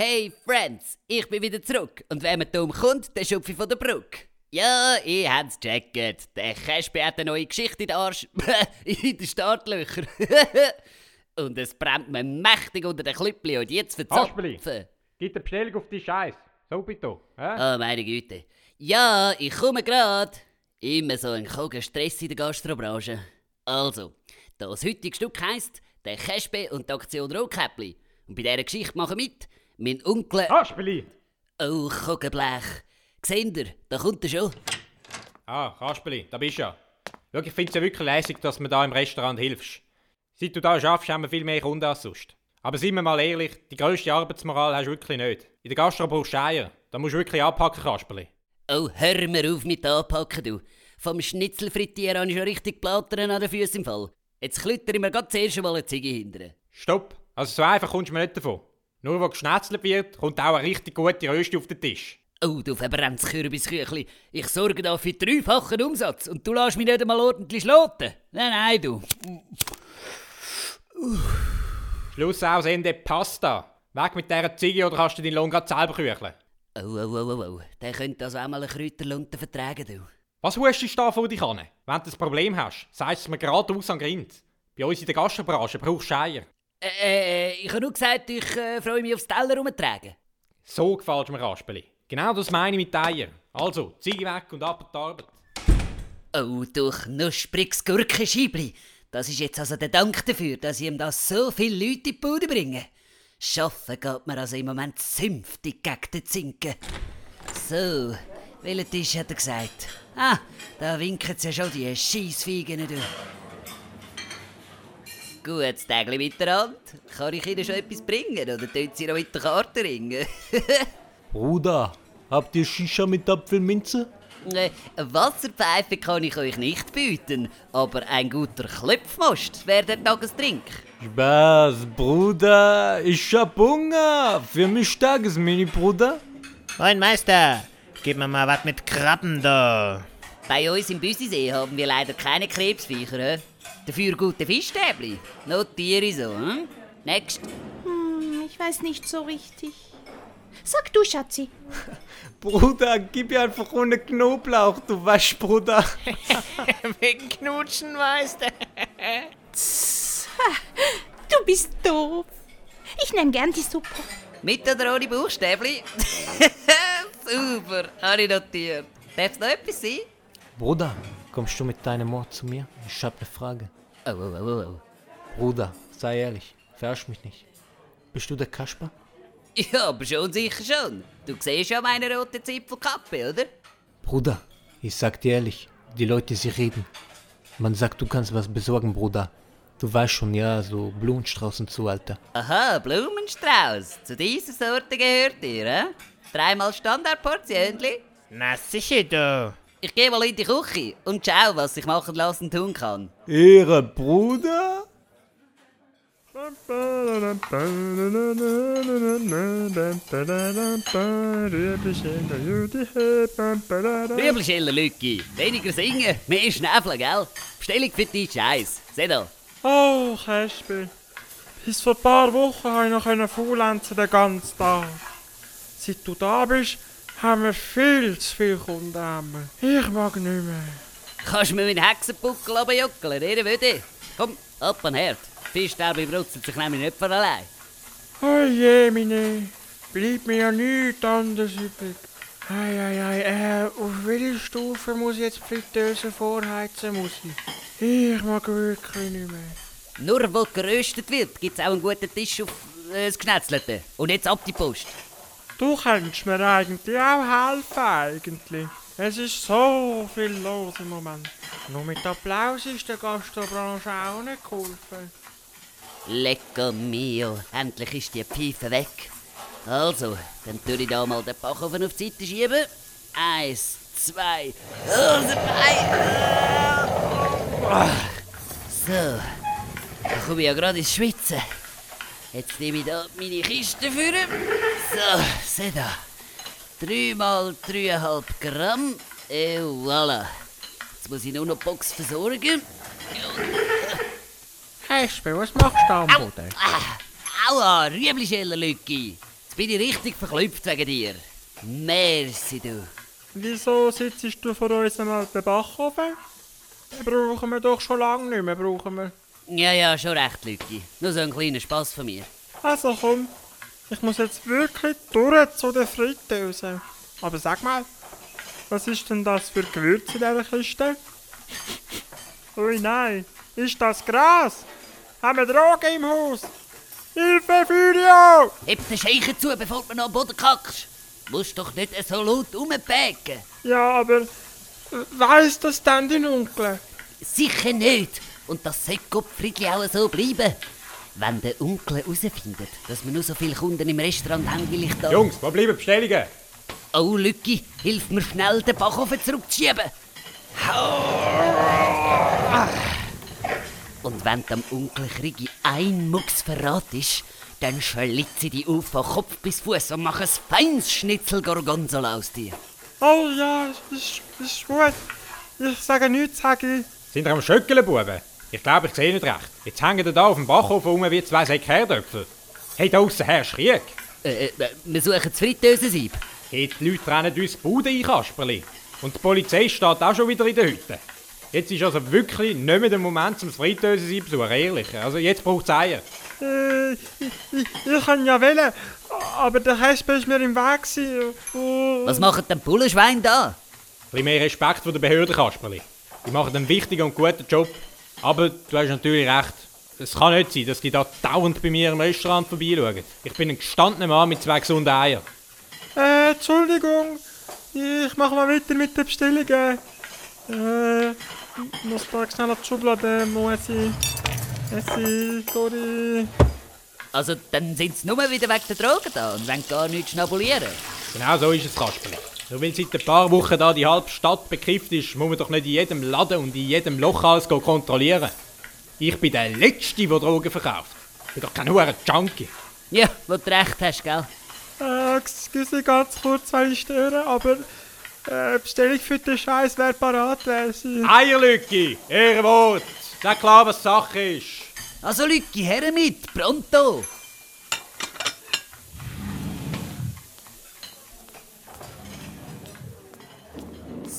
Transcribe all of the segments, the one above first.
Hey Friends, ich bin wieder zurück und wenn man dumm kommt, der Schupfi von der Brücke. Ja, ich hab's gecheckt. Der Caspi hat eine neue Geschichte in den Arsch. in den Startlöchern. und es brennt mir mächtig unter den Klüppli und jetzt verzapfen. Gib eine Bestellung auf die Scheiß. So bitte. Hä? Oh, meine Güte. Ja, ich komme grad. Immer so ein koger Stress in der Gastrobranche. Also, das heutige Stück heisst «Der Caspi und die Aktion Rotkäppli». Und bei dieser Geschichte machen mit mein Onkel... Kasperli! Oh, Kugelblech. Seht ihr, da kommt er schon. Ah, Kasperli, da bist du ja. Schau, ich finde es ja wirklich lässig, dass du mir da im Restaurant hilfst. Seit du da schaffst, haben wir viel mehr Kunden als sonst. Aber seien wir mal ehrlich, die grösste Arbeitsmoral hast du wirklich nicht. In der Gastro brauchst du Eier. Da musst du wirklich anpacken, Kasperli. Oh, hör mir auf mit anpacken, du. Vom Schnitzelfrittieren habe ich schon richtig Plattern an den Füßen im Fall. Jetzt klütter ich mir grad zuerst mal eine Ziege hinterher. Stopp! Also so einfach kommst du mir nicht davon. Nur wo geschnetzelt wird, kommt auch eine richtig gute Röste auf den Tisch. Oh, du verbrenntes Kürbisküchli. Ich sorge da für dreifachen Umsatz und du lässt mich nicht einmal ordentlich schloten. Nein, nein, du. Schluss aus Ende Pasta. Weg mit dieser Ziege oder kannst du deinen Lohn grad selber kücheln. Oh, oh, oh, oh, oh. Der könnte also auch mal eine Kräuterlunte vertragen, du. Was hustest du da vor dich an? Wenn du ein Problem hast, sagst du es mir geradeaus an Grind. Bei uns in der Gastrobranche brauchst du Eier. Äh, äh, ich habe nur gesagt, ich äh, freue mich aufs Teller rumtragen. So gefällt mir Kasperli. Genau das meine ich mit Eier. Also, Ziege weg und ab an die Arbeit. Oh, du knuspriges Gurkenscheibli. Das ist jetzt also der Dank dafür, dass ich ihm das so viele Leute in die Bude bringe. Schaffen geht mir also im Moment zünftig gegen den Zinken. So, welchen Tisch hat er gesagt? Ah, da winken sie ja schon die Scheissfeigen durch. Gutes Tägli miteinander. Kann ich Ihnen schon etwas bringen oder tun Sie noch mit der Karte ringen? Bruder, habt ihr Shisha mit Apfelminze? Äh, Wasserpfeife kann ich euch nicht bieten, aber ein guter Klopfmost wäre der Tagestrink. Spaß, Bruder. Ich hab Hunger. Für mich Tagesmini, Bruder. Moin Meister, gib mir mal was mit Krabben da. Bei uns im Büsisee haben wir leider keine Krebsviecher. hä? Dafür gute Fischstäbli. Notiere ich so. Hm? Next. Hm, ich weiß nicht so richtig. Sag du, Schatzi. Bruder, gib mir einfach ohne Knoblauch, du weißt, Bruder. Wegen Knutschen, Meister. Du bist doof. Ich nehme gern die Suppe. Mit oder ohne Buchstäbli? Super, habe ich notiert. Darf es noch etwas sein? Bruder, kommst du mit deinem Mord zu mir? Ich hab ne Frage. Oh, oh, oh, oh, oh. Bruder, sei ehrlich, verarsch mich nicht. Bist du der Kasper? Ja, aber schon sicher schon. Du siehst ja meine rote Zipfelkappe, oder? Bruder, ich sag dir ehrlich, die Leute, sie reden. Man sagt, du kannst was besorgen, Bruder. Du weißt schon, ja, so Blumenstrauß und so, Alter. Aha, Blumenstrauß. Zu dieser Sorte gehört ihr, hä? Dreimal Standardportionli? Na sicher du. Ich gehe mal in die Küche und schau, was ich machen lassen tun kann. Ehre, Bruder? Rüebelscheller, Lücki. Weniger singen, mehr schnäfeln, gell? Bestellung für die Scheiß. Seh da. Oh, Käspi. Bis vor ein paar Wochen konnte ich noch faulenzen den ganzen Tag. Seit du da bist, haben wir viel zu viele Kunden. haben. Ich mag nicht mehr. Kannst du mir meinen Hexenpuckel runterjuckeln, ihr würde? Komm, ab an Herd. Fischstäbli brutzelt sich nämlich nicht von allein. Oh je, meine. Bleibt mir ja nichts anderes übrig. Ei, ei, ei, äh, auf welche Stufe muss ich jetzt die Fritteuse vorheizen, muss ich? Ich mag wirklich nicht mehr. Nur wo geröstet wird, gibt's auch einen guten Tisch auf äh, das Geschnetzelte. Und jetzt ab die Post. Du könntest mir eigentlich auch helfen, eigentlich. Es ist so viel los im Moment. Nur mit Applaus ist der Gastrobranche auch nicht geholfen. Lecker mio, endlich ist die Pfeife weg. Also, dann tue ich da mal den Backofen auf die Seite schieben. Eins, zwei, oh, drei. Ah. So, da komme ich ja gerade ins Schwitzen. Jetzt nehme ich da meine Kiste für. So, seh da. 3 mal 3,5 Gramm. Et voilà. Jetzt muss ich nur noch die Box versorgen. Käspi, was machst du da am Boden? Ah, aua, Rüeblischeller, Lücki. Jetzt bin ich richtig verklüpft wegen dir. Merci, du. Wieso sitzt du vor unserem alten Backofen? Den brauchen wir doch schon lange nicht mehr, brauchen wir. Ja, ja, schon recht, Lücki. Nur so ein kleiner Spass von mir. Also komm, ich muss jetzt wirklich durch zu den Fritteusen. Aber sag mal, was ist denn das für Gewürz in dieser Kiste? Ui nein, ist das Gras? Haben wir Drogen im Haus? Hilfe, Furio! Heb den Scheichen zu, bevor du noch am Boden kackst. Musst doch nicht so laut rumpägen. Ja, aber äh, weiss das denn dein Onkel? Sicher nicht. Und das sollte Gottfriedli auch so bleiben. Wenn der Onkel herausfindet, dass wir nur so viele Kunden im Restaurant haben, will ich da... Jungs, wo bleiben die Bestellungen? Oh, Lücki, hilf mir schnell, den Backofen zurückzuschieben. Und wenn dem Onkel Krigi ein Mucks verratest, dann schlitze ich dich auf von Kopf bis Fuß und mache ein feines Schnitzel Gorgonzola aus dir. Oh ja, ist, ist gut. Ich sage nichts, sage ich. Sind ihr am Schöckeln, Buben? Ich glaube, ich sehe nicht recht. Jetzt hängen ihr da auf dem Backofen rum wie zwei Säcke Herdöpfel. Hey, da aussen herrscht Krieg. Äh, äh, wir suchen das Fritteusensieb. Hey, die Leute rennen uns die Bude ein, Kasperli. Und die Polizei steht auch schon wieder in der Hütte. Jetzt ist also wirklich nicht mehr der Moment zum Fritteusen zu besuchen, ehrlich. Also jetzt braucht es Eier. Äh, ich, ich, ich kann ja wählen, aber der Hespe ist mir im Weg. gewesen. Oh. Was macht denn Bullenschwein da? Ein bisschen mehr Respekt vor der Behörde, Kasperli. Die machen einen wichtigen und guten Job. Aber du hast natürlich recht. Es kann nicht sein, dass die da dauernd bei mir im Restaurant vorbeischauen. Ich bin ein gestandener Mann mit zwei gesunden Eiern. Äh, Entschuldigung. Ich mache mal weiter mit den Bestellungen. Äh, ich muss da schnell auf die Schublade, muss ich. Messi, sorry. Also, dann sind sie nur wieder wegen der Drogen da und wollen gar nichts schnabulieren. Genau so ist es, Kasperli. Nur weil seit ein paar Wochen da die halbe Stadt bekifft ist, muss man doch nicht in jedem Laden und in jedem Loch alles go kontrollieren. Ich bin der Letzte, der Drogen verkauft. Ich bin doch kein hoher Junkie. Ja, wo du recht hast, gell? Äh, excuse ganz kurz, weil ich störe, aber äh, Bestellung für den Scheiß wäre parat, wäre sie. Eierlücke, Ehrenwort. Sag klar, was Sache ist. Also, Lücki, her mit, pronto!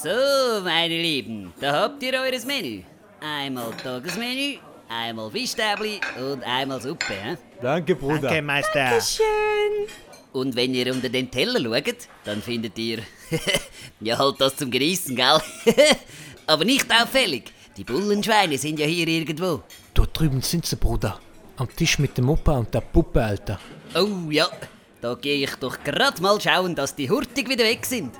So, meine Lieben, da habt ihr eures Menü. Einmal Tagesmenü, einmal Fischstäbli und einmal Suppe. He? Danke, Bruder. Danke, Meister. Schön. Und wenn ihr unter den Teller schaut, dann findet ihr. ja, halt das zum Genießen, gell? Aber nicht auffällig. Die Bullenschweine sind ja hier irgendwo. Dort drüben sind sie, Bruder. Am Tisch mit dem Opa und der Puppe, Alter. Oh ja, da gehe ich doch grad mal schauen, dass die hurtig wieder weg sind.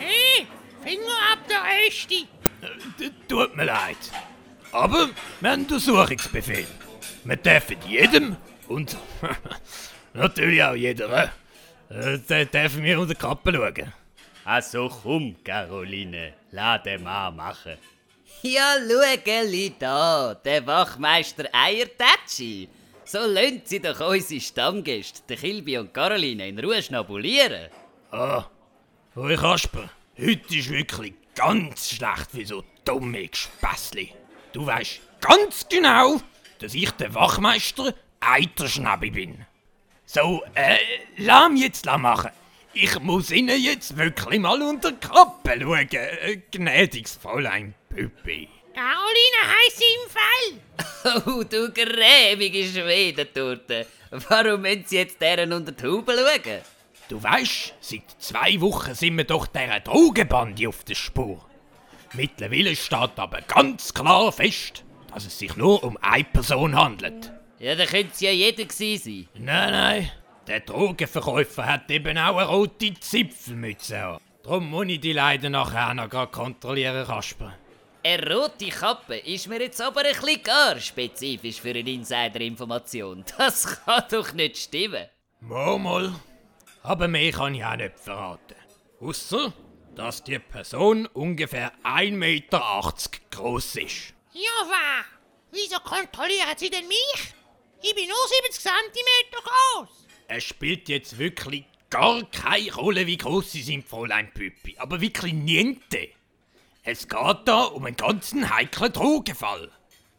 Hey, Finger ab der Erste! Tut mir leid. Aber wir haben Untersuchungsbefehl. Wir dürfen jedem und natürlich auch jeder, äh, äh, dürfen wir unter die Kappe schauen. Also komm, Caroline, lass den Mann machen. Ja, schau da, der Wachmeister Eiertätschi. So lönt sie doch unsere Stammgäste, den Kilby und Caroline, in Ruhe schnabulieren. Ah, Oi Kasper, heute ist wirklich ganz schlecht für so dumme Gespässli. Du weißt ganz genau, dass ich der Wachmeister Eiterschnäbi bin. So, äh, lass mich jetzt machen. Ich muss Ihnen jetzt wirklich mal unter die Kappe schauen, äh, gnädiges Fräulein Püppi. Caroline heisst im Fall! Oh, du gräbige Schwedentorte. Warum müssen sie jetzt deren unter die Haube schauen? Du weißt, seit zwei Wochen sind wir doch dieser Drogenbande auf der Spur. Mittlerweile steht aber ganz klar fest, dass es sich nur um eine Person handelt. Ja, da könnte es ja jeder gewesen sein. Nein, nein, der Drogenverkäufer hat eben auch eine rote Zipfelmütze an. Darum muss ich die leider nachher noch grad kontrollieren, Kasper. Eine rote Kappe ist mir jetzt aber ein bisschen gar spezifisch für eine Insider-Information. Das kann doch nicht stimmen. Mal. Aber mehr kann ich auch nicht verraten. Ausser, dass die Person ungefähr 1,80 Meter groß ist. Ja, wa? Wieso kontrollieren Sie denn mich? Ich bin nur 70 cm groß! Es spielt jetzt wirklich gar keine Rolle, wie groß sie sind, Fräulein Püppi. Aber wirklich niente. Es geht da um einen ganzen heiklen Drogenfall.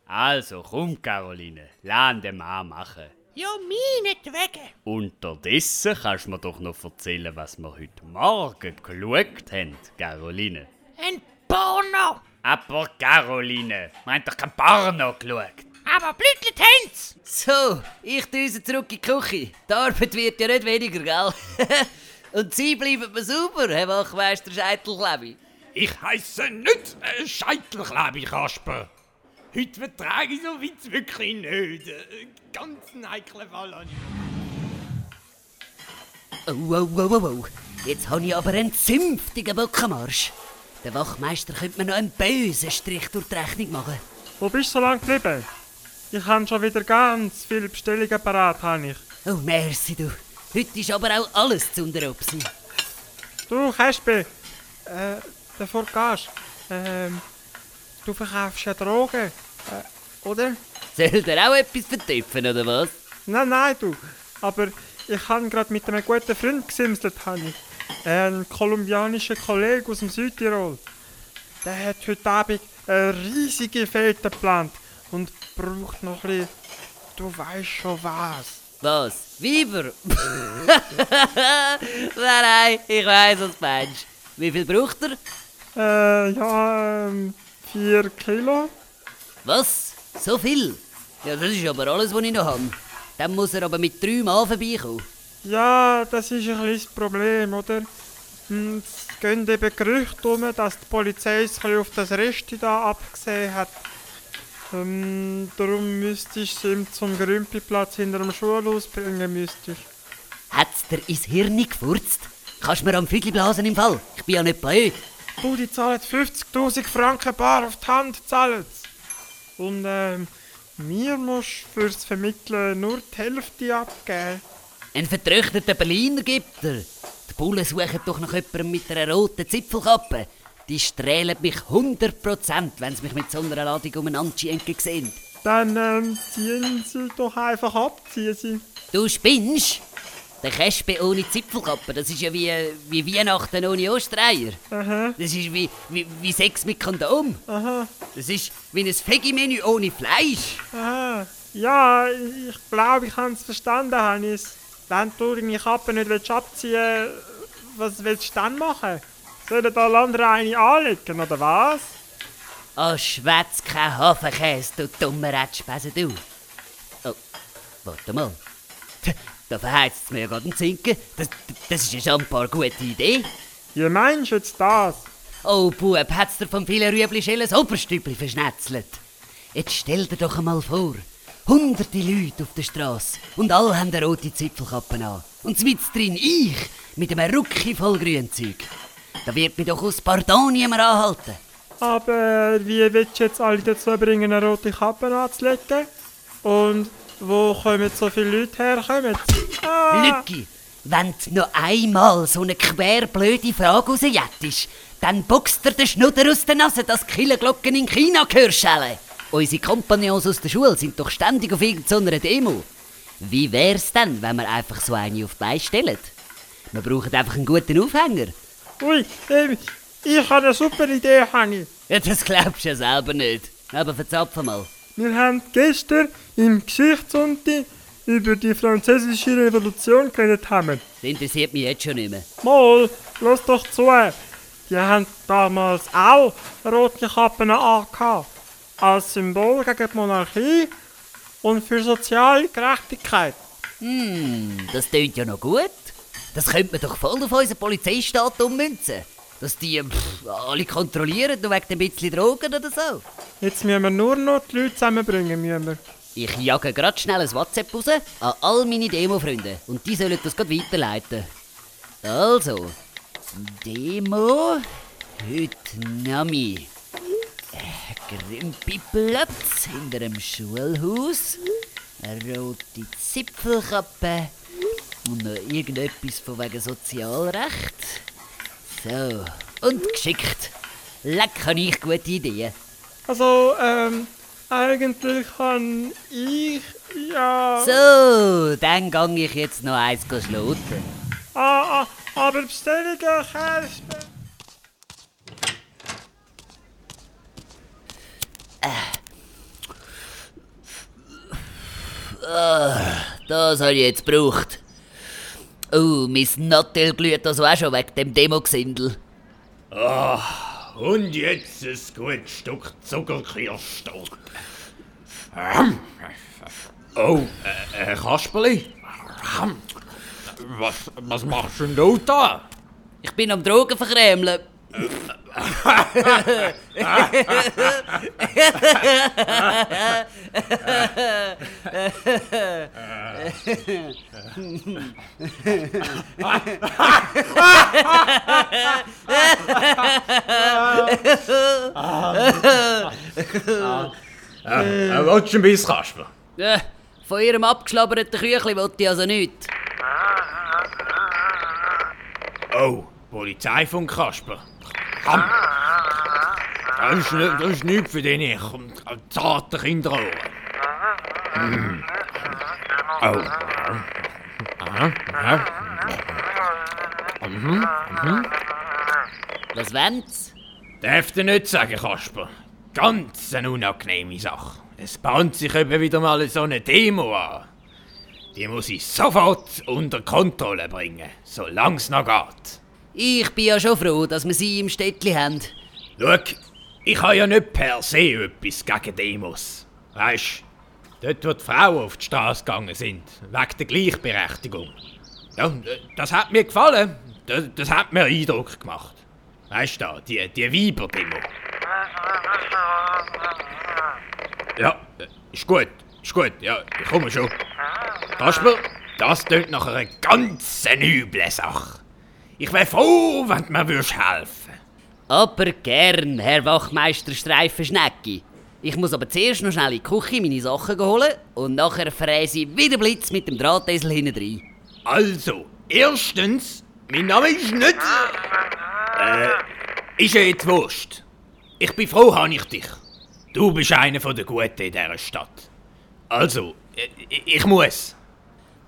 Also komm, Caroline, lass den Mann machen. Ja, meinetwegen. Unterdessen kannst du mir doch noch erzählen, was wir heute Morgen geschaut haben, Caroline. Ein Porno. Aber Caroline, wir haben doch kein Porno geschaut. Aber blütlet haben's. So, ich düse zurück in die Küche. Die Arbeit wird ja nicht weniger, gell? Und Sie bleiben mir sauber, Herr Wachmeister Scheitelklebi. Ich heisse nicht äh, Scheitelklebi, Kasper. Heute vertrage ich so weit wirklich nicht. Ganz einen heiklen Fall ich. Oh, oh, oh, oh, oh. Jetzt habe ich aber einen zünftigen Bockenmarsch. Der Wachmeister könnte mir noch einen bösen Strich durch die Rechnung machen. Wo bist du so lange geblieben? Ich habe schon wieder ganz viele Bestellungen parat, habe ich. Oh, merci, du. Heute ist aber auch alles zu unteropsen. Du, Kasper, äh, du gehst, ähm, du verkaufst ja Drogen, äh, oder? Soll der auch etwas vertöpfen, oder was? Nein, nein, du. Aber ich habe gerade mit einem guten Freund gesimselt, habe ich. Ein kolumbianischer Kollege aus dem Südtirol. Der hat heute Abend eine riesige Fete geplant und braucht noch ein bisschen, du weißt schon was. Was? Weiber? nein, nein, ich weiss, was du meinst. Wie viel braucht er? Äh, ja, ähm, vier Kilo. Was? So viel? Ja, das ist aber alles, was ich noch habe. Dann muss er aber mit drei Mann vorbeikommen. Ja, das ist ein kleines Problem, oder? Hm, Es gehen eben Gerüchte um, dass die Polizei es ein bisschen auf das Rest da abgesehen hat. Ähm, darum müsstest du ihm zum Grümpelplatz hinter dem Schulhaus bringen, müsstest. Hat's dir ins Hirn gefurzt? Kannst mir am Fügel blasen im Fall? Ich bin ja nicht blöd. Du, die zahlen 50.000 Franken bar auf die Hand, zahlen sie. Und ähm, mir musst fürs Vermitteln nur die Hälfte abgeben. Ein vertröchteter Berliner gibt er. Die Bullen suchen doch nach jemandem mit einer roten Zipfelkappe. Die strählen mich 100%, wenn sie mich mit so einer Ladung umeinander schenken sehen. Dann ähm, ziehen sie doch einfach ab, ziehen sie. Du spinnst? Der Kespe ohne Zipfelkappe, das ist ja wie, wie Weihnachten ohne Ostreier. Aha, Das ist wie, wie, wie Sex mit Kondom. aha, Das ist wie ein Veggie-Menü ohne Fleisch. aha. Ja, ich glaube, ich habe es verstanden, Hannes. Wenn du deine Kappe nicht willst abziehen willst, was willst du dann machen? Sollen alle anderen eine anlegen, oder was? Oh, schwätz kein Hafenkäse, du dummer Rätschbesen, du. Oh, warte mal. Da verheizt es mir gerade einen Zinken. Das, das ist ja schon ein paar gute Idee. Wie meinst du jetzt das? Oh, Bub, hat's dir vom vielen Rüebli-Schellen das Oberstübli verschnetzelt? Jetzt stell dir doch einmal vor, hunderte Leute auf der Straße und alle haben eine rote Zipfelkappe an. Und mit drin ich mit einem Rucki voll Grünzeug. Da wird mich doch aus Pardon niemand anhalten. Aber wie willst du jetzt alle dazu bringen, eine rote Kappe anzulegen? Und wo kommen so viele Leute her? Kommen? Ah, Lücki, wenn du noch einmal so eine querblöde Frage rausjettest, dann boxt dir der Schnudder aus der Nase, dass Killenglocken in China gehörschellen. Unsere Kompagnons aus der Schule sind doch ständig auf irgendeiner Demo. Wie wär's denn, wenn wir einfach so eine auf die Beine stellen? Wir brauchen einfach einen guten Aufhänger. Ui, ähm, ich habe eine super Idee, Hanni. Ja, das glaubst du ja selber nicht. Aber verzapfen mal. Wir haben gestern im Geschichtsunterricht über die französische Revolution geredet haben. Das interessiert mich jetzt schon nicht mehr. Mal, lass doch zu. Die haben damals auch rote Kappen angehabt. Als Symbol gegen die Monarchie und für soziale Gerechtigkeit. Hm, das tönt ja noch gut. Das könnte man doch voll auf unseren Polizeistaat ummünzen. Dass die pff, alle kontrollieren, nur wegen ein bisschen Drogen oder so. Jetzt müssen wir nur noch die Leute zusammenbringen. Müssen wir. Ich jage grad schnell ein WhatsApp raus an all meine Demo-Freunde und die sollen das grad weiterleiten. Also, Demo, heute Nami. Grimpiplatz hinter dem Schulhaus, eine rote Zipfelkappe und noch irgendetwas von wegen Sozialrecht. So, und geschickt. Leck, habe ich gute Ideen. Also, ähm, eigentlich kann ich ja. So, dann gang ich jetzt noch eins schloten. Ah, ah, aber Bestellungen, Kerspe. Das habe ich jetzt gebraucht. Oh, mein Nattel glüht also auch schon wegen dem Demo-Gesindel. Und jetzt ein gutes Stück Zuckerkirschtorte. Oh, äh, äh, Kasperli? Was, was machst denn du da? Ich bin am Drogen verkremlen. Äh, willst du ein bisschen Kasper? Äh, von ihrem abgeschlabberten Küchli wollte ich also nichts. Oh, Polizei von Kasper. Komm. Das ist, nicht, das ist nichts für deine zarten Kinderohren. Mm. Oh. Aha. Aha. Mhm. Mhm. Was wollen's? Darf dir nicht sagen, Kasper. Ganz eine unangenehme Sache. Es bahnt sich eben wieder mal so eine Demo an. Die muss ich sofort unter Kontrolle bringen, solange es noch geht. Ich bin ja schon froh, dass wir sie im Städtli haben. Schau, ich habe ja nicht per se etwas gegen Demos. Weisst, dort wo die Frauen auf die Straße gegangen sind, wegen der Gleichberechtigung. Ja, das hat mir gefallen. Das, das hat mir Eindruck gemacht. Weisst du, die, die Weiber-Demo. Ja, ist gut, ist gut, ja, ich komme schon. Kasper, das tönt nach einer ganz üblen Sache. Ich wäre froh, wenn du mir würdest helfen Aber gern, Herr Wachmeister Streifenschnecki. Ich muss aber zuerst noch schnell in die Küche meine Sachen holen und nachher fräse ich wieder Blitz mit dem Drahtesel hinten rein. Also, erstens, mein Name ist nicht. Äh, ist ja jetzt wurscht. Ich bin froh, habe ich dich. Du bist einer der Guten in dieser Stadt. Also, ich, ich muss.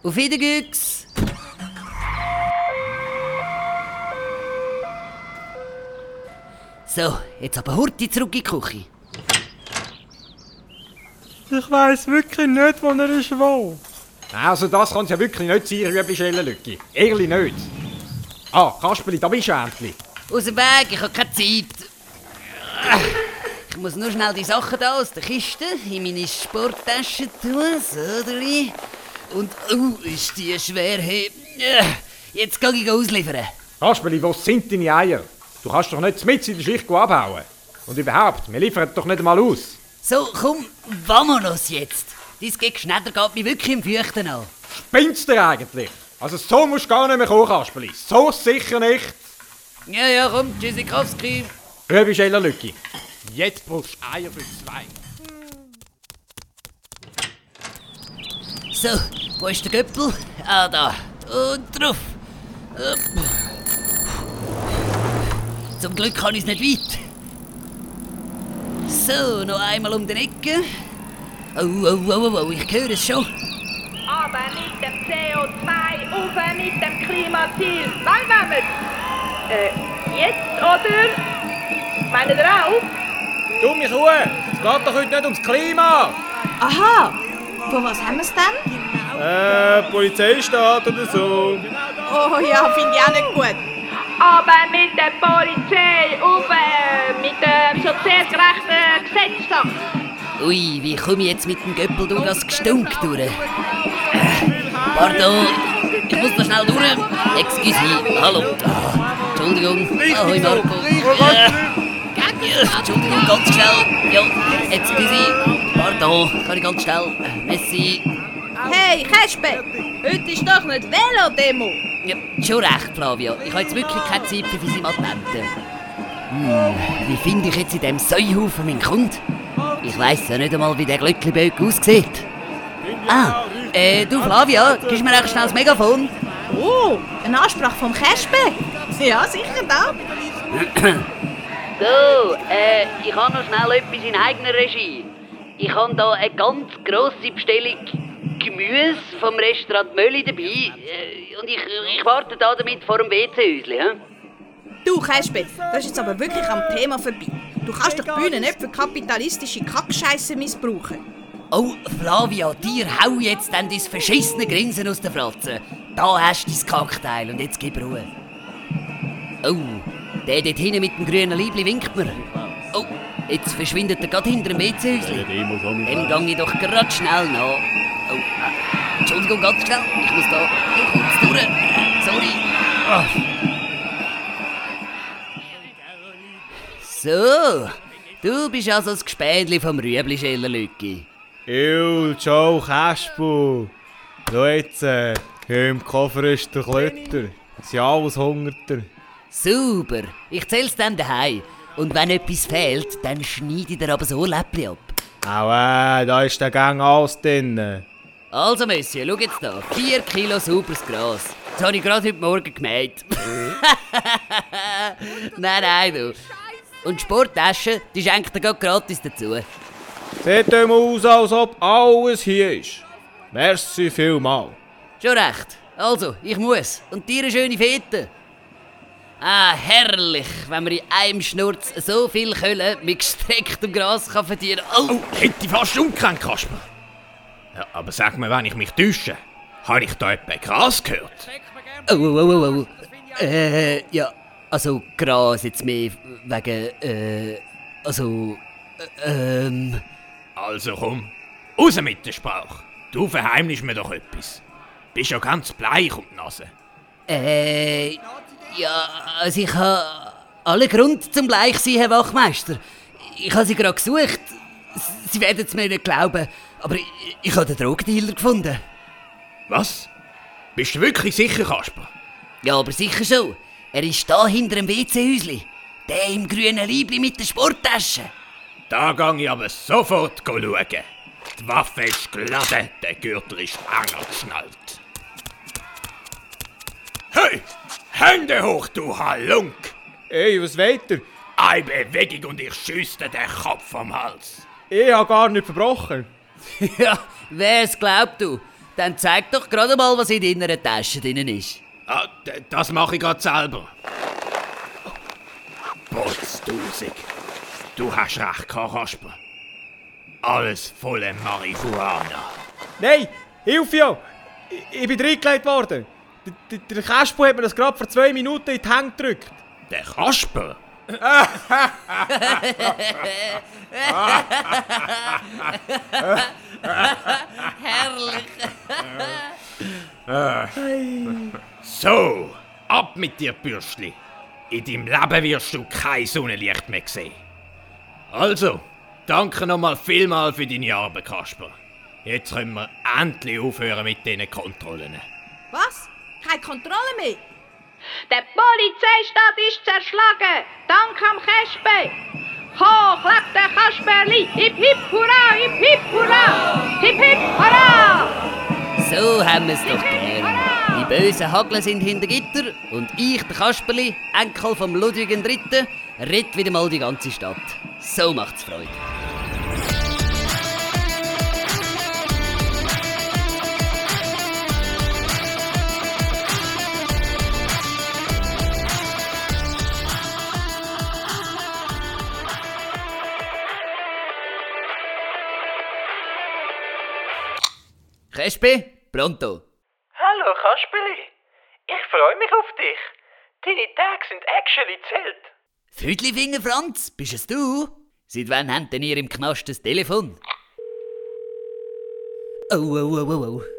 Auf Wiedergüchs! So, jetzt aber Hurti zurück in die Küche. Ich weiss wirklich nicht, wo er ist wo. Also das kann es ja wirklich nicht sein, Rübi Schellenlücke. Ehrlich nicht. Ah, Kasperli, da bist du endlich. Aus dem Weg, ich habe keine Zeit. Ich muss nur schnell die Sachen da aus der Kiste in meine Sporttasche tun. So, drei. Und, oh, ist die schwer. Hey. Jetzt gehe ich ausliefern. Kasperli, wo sind deine Eier? Du kannst doch nicht mit in der Schicht abhauen. Und überhaupt, wir liefern doch nicht einmal aus. So, komm, vamonos jetzt. Dein Geschneider geht mir wirklich im Fürchten an. Spinnst du eigentlich? Also so musst du gar nicht mehr Kasperli. So sicher nicht. Ja, ja, komm, Tschüssikowski. Rübi Schellenlücke. Jetzt brauchst du Eier für zwei. So, wo ist der Göppel? Ah, da. Und drauf. Upp. Zum Glück kann ich es nicht weit. So, noch einmal um den Ecke. Oh, oh, oh, oh, oh, ich höre es schon. Aber mit dem CO2, auf mit dem Klimaziel. Wann wollen wir? Äh, jetzt oder? Meint ihr auch? Dumme Kuh, es geht doch heute nicht ums Klima. Aha, von was haben wir es denn? Äh, Polizeistaat oder so. Oh ja, finde ich auch nicht gut. Aber mit der Polizei, auf äh, mit dem sozialgerechten Gesetzessache. Ui, wie komme ich jetzt mit dem Göppel durch das Gestunk durch? Äh, pardon, ich muss da schnell durch. Excuse, hallo. Ah, Entschuldigung. Ahoi, Marco. Äh, Entschuldigung, ganz schnell. Ja, excuse. Pardon, kann ich ganz schnell. Äh, Messi. Hey, Kasper, heute ist doch nicht Velo-Demo. Ja, schon recht, Flavio. Ich habe jetzt wirklich keine Zeit für Visimatenten. Hm, wie finde ich jetzt in dem Säuhaufen meinen Kund? Ich weiss ja nicht einmal, wie der Glöckli-Böck aussieht. Ah, äh, du Flavia, gibst mir recht schnell das Megafon? Oh, ein Ansprache vom Kasper. Ja, sicher da. So, äh, ich habe noch schnell etwas in eigener Regie. Ich habe da eine ganz grosse Bestellung Gemüse vom Restaurant Mölli dabei. Äh, und ich, ich warte da damit vor dem WC-Häuschen. Du, Kasper, das ist jetzt aber wirklich am Thema vorbei. Du kannst doch die Bühne nicht für kapitalistische Kackscheisse missbrauchen. Oh, Flavia, dir hau jetzt dann dein verschissene Grinsen aus der Fratze. Da hast du dein Cocktail und jetzt gib Ruhe. Oh, der dort hinten mit dem grünen Liebli winkt mir. Oh, jetzt verschwindet er gerade hinter dem WC-Häuschen. Dem gang ich doch grad schnell nach. Oh, äh, Entschuldigung, ganz schnell. Ich muss da kurz durch. Sorry. Ah. So, du bist also das Gespädli vom Rüebli-Scheller, Lücki. Ew, ciao, Kaspu. So jetzt, äh, hier im Koffer ist der Klötter. Sie alles hungert er. Super, ich zähl's dann daheim. Und wenn etwas fehlt, dann schneide ich dir aber so Läppli ab. Au, äh, da ist der Gang alles drin. Also, Monsieur, schau jetzt da. 4 Kilo sauberes Gras. Das habe ich gerade heute Morgen gemäht. nein, nein, du. Und die Sporttasche, die schenkt er gerade gratis dazu. Sieht dem aus, als ob alles hier ist. Merci vielmal. Schon recht. Also, ich muss. Und dir eine schöne Fete. Ah, herrlich, wenn man in einem Schnurz so viel Kölle mit gestrecktem Gras kann verdienen kann. Oh, hätte ich fast umgerannt, Kasper. Ja, aber sag mir, wenn ich mich täusche, habe ich da etwa Gras gehört? Oh, oh, oh, oh, oh. Äh, ja, also Gras jetzt mehr wegen, äh, also, äh, ähm... Also komm, raus mit dem Spruch. Du verheimlichst mir doch etwas. Bist ja ganz bleich um die Nase. Äh, ja, also ich habe alle Grund zum Bleich sein, Herr Wachmeister. Ich habe sie gerade gesucht. Sie werden es mir nicht glauben, aber ich, ich habe den Drogendealer gefunden. Was? Bist du wirklich sicher, Kasper? Ja, aber sicher schon. Er ist da hinter dem WC-Häusli. Der im grünen Liebli mit der Sporttasche. Da gang ich aber sofort schauen. Die Waffe ist geladen, der Gürtel ist enger geschnallt. Hey! Hände hoch, du Halunk! Ey, was weht ihr? Eine Bewegung und ich schüsse dir den Kopf vom Hals. Ich habe gar nicht verbrochen. ja, wer es glaubt du? Dann zeig doch gerade mal, was in deiner Tasche drin ist. Ah, das mache ich gerade selber. Potzdusig. Du hast recht, gehabt, Kasper. Alles volle Marihuana. Nein, hilf ja! Ich, ich bin reingelegt worden. Der, der, der Kaspu hat mir das gerade vor zwei Minuten in die Hände gedrückt. Der Kasper? Herrlich. So, ab mit dir, Bürschli. In deinem Leben wirst du kein Sonnenlicht mehr sehen. Also, danke nochmal vielmal für deine Arbeit, Kasper. Jetzt können wir endlich aufhören mit diesen Kontrollen. Was? Keine Kontrolle mehr? Der Polizeistaat ist zerschlagen. Dank am Kespe. Hoch lebt der Kasperli. Hip hip hurra, hip hip hurra. Hip hip hurra. So haben wir es doch gern. Die bösen Hagler sind hinter Gitter und ich, der Kasperli, Enkel vom Ludwig III., rett wieder mal die ganze Stadt. So macht's Freude. Kespe, pronto. Hallo Kasperli, ich freue mich auf dich. Deine Tage sind actually zählt. Füdlifinger Franz, bist es du? Seit wann habt denn ihr im Knast das Telefon? Oh, oh, oh, oh, oh.